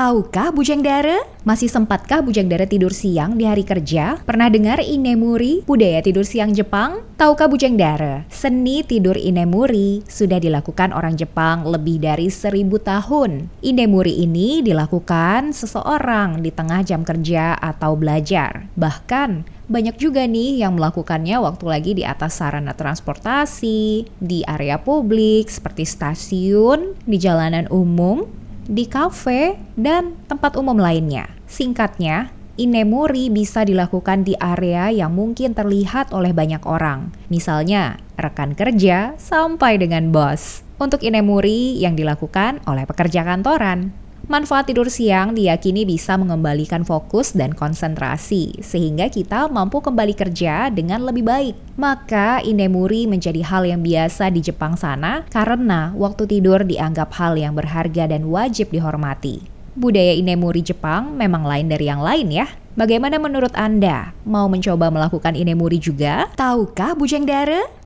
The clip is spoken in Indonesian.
Tahukah Bujang Dara? Masih sempatkah Bujang Dara tidur siang di hari kerja? Pernah dengar Inemuri, budaya tidur siang Jepang? Tahukah Bujang Dara? Seni tidur Inemuri sudah dilakukan orang Jepang lebih dari seribu tahun. Inemuri ini dilakukan seseorang di tengah jam kerja atau belajar. Bahkan banyak juga nih yang melakukannya waktu lagi di atas sarana transportasi, di area publik seperti stasiun, di jalanan umum, di kafe, dan tempat umum lainnya. Singkatnya, inemuri bisa dilakukan di area yang mungkin terlihat oleh banyak orang. Misalnya, rekan kerja sampai dengan bos. Untuk inemuri yang dilakukan oleh pekerja kantoran. Manfaat tidur siang diyakini bisa mengembalikan fokus dan konsentrasi, sehingga kita mampu kembali kerja dengan lebih baik. Maka inemuri menjadi hal yang biasa di Jepang sana karena waktu tidur dianggap hal yang berharga dan wajib dihormati. Budaya inemuri Jepang memang lain dari yang lain ya. Bagaimana menurut Anda? Mau mencoba melakukan inemuri juga? Tahukah Bujang Dara?